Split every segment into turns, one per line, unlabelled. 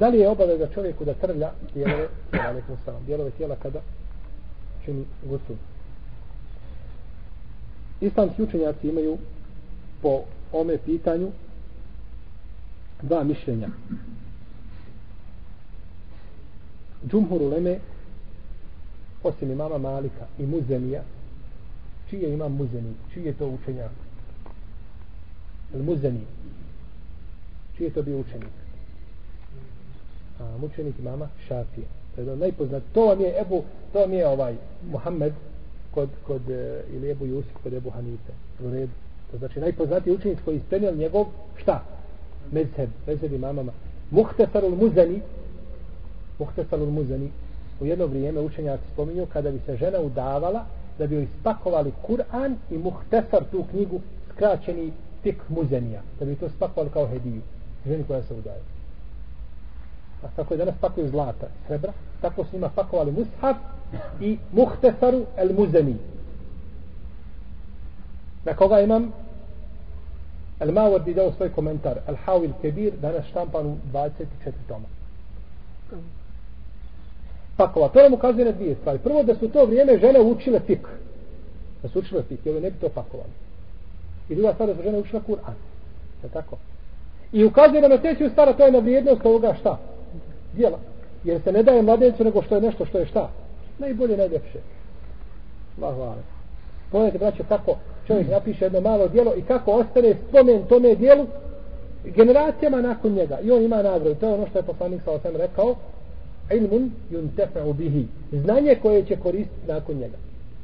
Da li je obaveza čovjeku da trlja dijelove, alaikum salam, dijelove tijela kada čini gusul? Islamski učenjaci imaju po ome pitanju dva mišljenja. Džumhur uleme osim imama Malika i Muzenija čiji je imam Muzeni čiji je to učenjak El Muzeni čiji je to bio učenik a mučenik imama Šafije. To je najpoznat to vam je Ebu to vam je ovaj Muhammed kod, kod e, ili Ebu Jusuf kod Ebu Hanife. U redu. To znači najpoznatiji učenik koji isprenio njegov šta? Mezheb. Mezheb imamama. Muhtesarul Muzani. Muhtesarul Muzani. U jedno vrijeme učenjaci spominju kada bi se žena udavala da bi joj spakovali Kur'an i Muhtesar tu knjigu skraćeni tik muzenija da bi to spakovali kao hediju. Ženi koja se udaje a kako je danas pakuju zlata srebra tako su njima pakovali Mushaf i Muhtesaru el Muzeni na koga imam El Mawardi dao svoj komentar El Hawil Kebir danas štampan u 24 toma pakova. To nam ukazuje na dvije stvari. Prvo da su to vrijeme žene učile fik. Da su učile fik, jer ne bi to pakovali. I druga stvar da su žene učile Kur'an. Je tako? I ukazuje nam na treću stvar, to je na vrijednost ovoga šta? Djela. Jer se ne daje mladencu nego što je nešto što je šta? Najbolje, najljepše. Allah hvala. Pogledajte, braćo, kako čovjek napiše jedno malo djelo i kako ostane spomen tome djelu generacijama nakon njega. I on ima nagradu. To je ono što je poslanik sa osam rekao ilmun yuntafa'u bihi znanje koje će koristiti nakon njega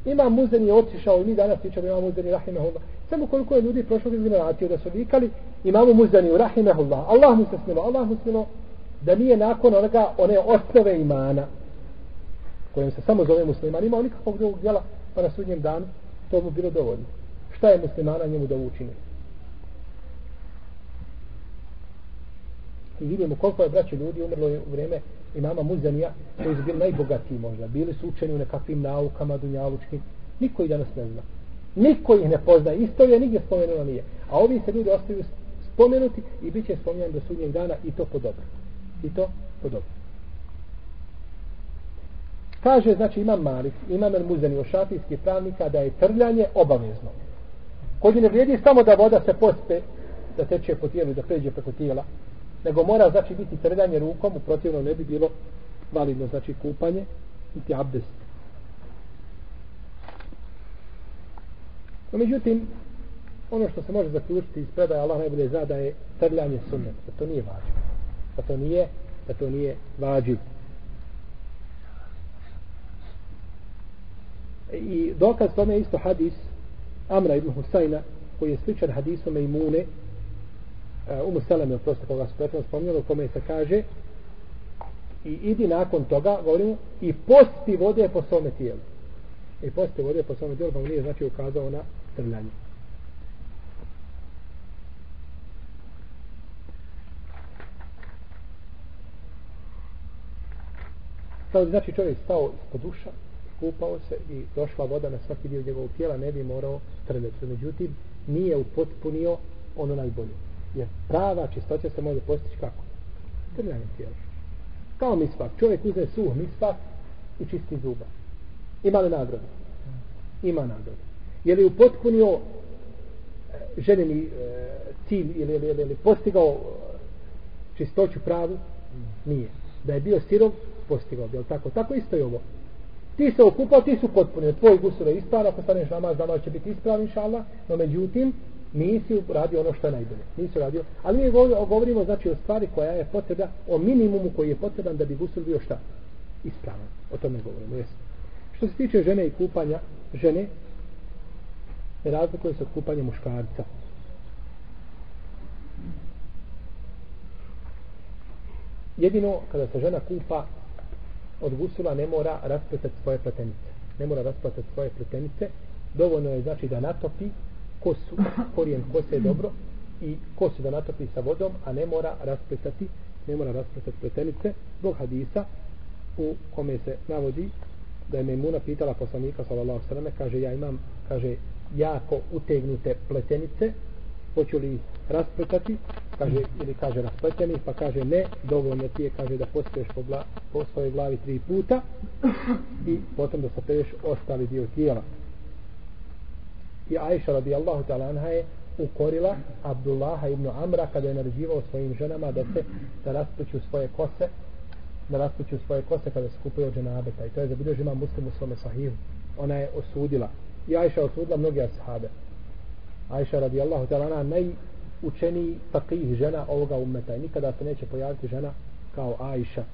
ima muzeni otišao i mi danas pričamo imamo muzeni rahimahullah samo koliko je ljudi iz generacije da su vikali imamo muzeni rahimahullah Allah mu se smilo Allah mu smilo da nije nakon onoga one osnove imana kojem se samo zove musliman imao nikakvog drugog djela pa na sudnjem danu to mu bilo dovoljno šta je muslimana njemu da učini i vidimo koliko je braće ljudi umrlo u vrijeme imama Muzanija, koji su bili najbogatiji možda, bili su učeni u nekakvim naukama dunjalučkim, niko ih danas ne zna. Niko ih ne pozna, istorija nigdje spomenula nije. A ovi se ljudi ostaju spomenuti i bit će spomenuti do sudnjeg dana i to po dobro. I to podobno. Kaže, znači imam Malik, imam El Muzeni, šafijski pravnika, da je trljanje obavezno. Kod ne vrijedi samo da voda se pospe, da teče po tijelu, da pređe preko tijela, nego mora znači biti trljanje rukom, u protivnom ne bi bilo validno, znači kupanje, niti abdest. No, međutim, ono što se može zaključiti iz predaja Allah najbolje zna da je trljanje sunnet, da to nije važno. Da to nije, da to nije vađiv. I dokaz tome je isto hadis Amra ibn Husayna koji je sličan hadisu Mejmune uh, eh, Umu Selem je prosto koga su prethodno spominjali, u kome se kaže i idi nakon toga, govorimo, i posti vode po svome tijelu. I posti vode po svome tijelu, pa mu nije znači ukazao na trljanje. Sad znači čovjek stao ispod duša, kupao se i došla voda na svaki dio njegovog tijela, ne bi morao trljati. Međutim, nije upotpunio ono najbolje jer prava čistoća se može postići kako? Trljanjem tijela. Kao misvak. Čovjek uzme suh misvak i čisti zuba. Ima li nagradu? Ima nagradu. Je li upotpunio e, ženeni e, cilj ili, ili, ili, ili postigao e, čistoću pravu? Nije. Da je bio sirov, postigao bi. Tako? tako isto je ovo. Ti se okupao, ti su potpunio. Tvoj gusul je ispravan, ako staneš namaz, namaz će biti ispravan, inša Allah. No međutim, nisi radio ono što je najbolje. Nisi radio. Ali mi govorimo znači o stvari koja je potreba, o minimumu koji je potreban da bi gusul bio šta? Ispravan. O tome govorimo. jesu. Što se tiče žene i kupanja, žene ne razlikuje se od kupanja muškarca. Jedino kada se žena kupa od gusula ne mora raspletati svoje pletenice. Ne mora raspletati svoje pletenice. Dovoljno je znači da natopi kosu, korijen kose dobro i kosu da natopi sa vodom, a ne mora raspletati, ne mora raspletati pletenice, zbog hadisa u kome se navodi da je Memuna pitala poslanika sallallahu sallam, kaže ja imam, kaže jako utegnute pletenice, hoću li raspletati kaže, ili kaže raspleteni pa kaže ne, dovoljno ti je kaže da pospeš po, bla, po svojoj glavi tri puta i potom da sapeš ostali dio tijela. I Aisha radijallahu ta'ala anha je ukorila Abdullaha ibn Amra kada je naređivao svojim ženama da se da raspuću svoje kose da raspuću svoje kose kada se kupuje od dženabeta i to je zabilježio ima muslim u svome sahihu. Ona je osudila. I Aisha osudila mnoge ashabe. Aisha radijallahu ta'ala najučeniji faqih žena ovoga umeta i nikada se neće pojaviti žena kao Aisha.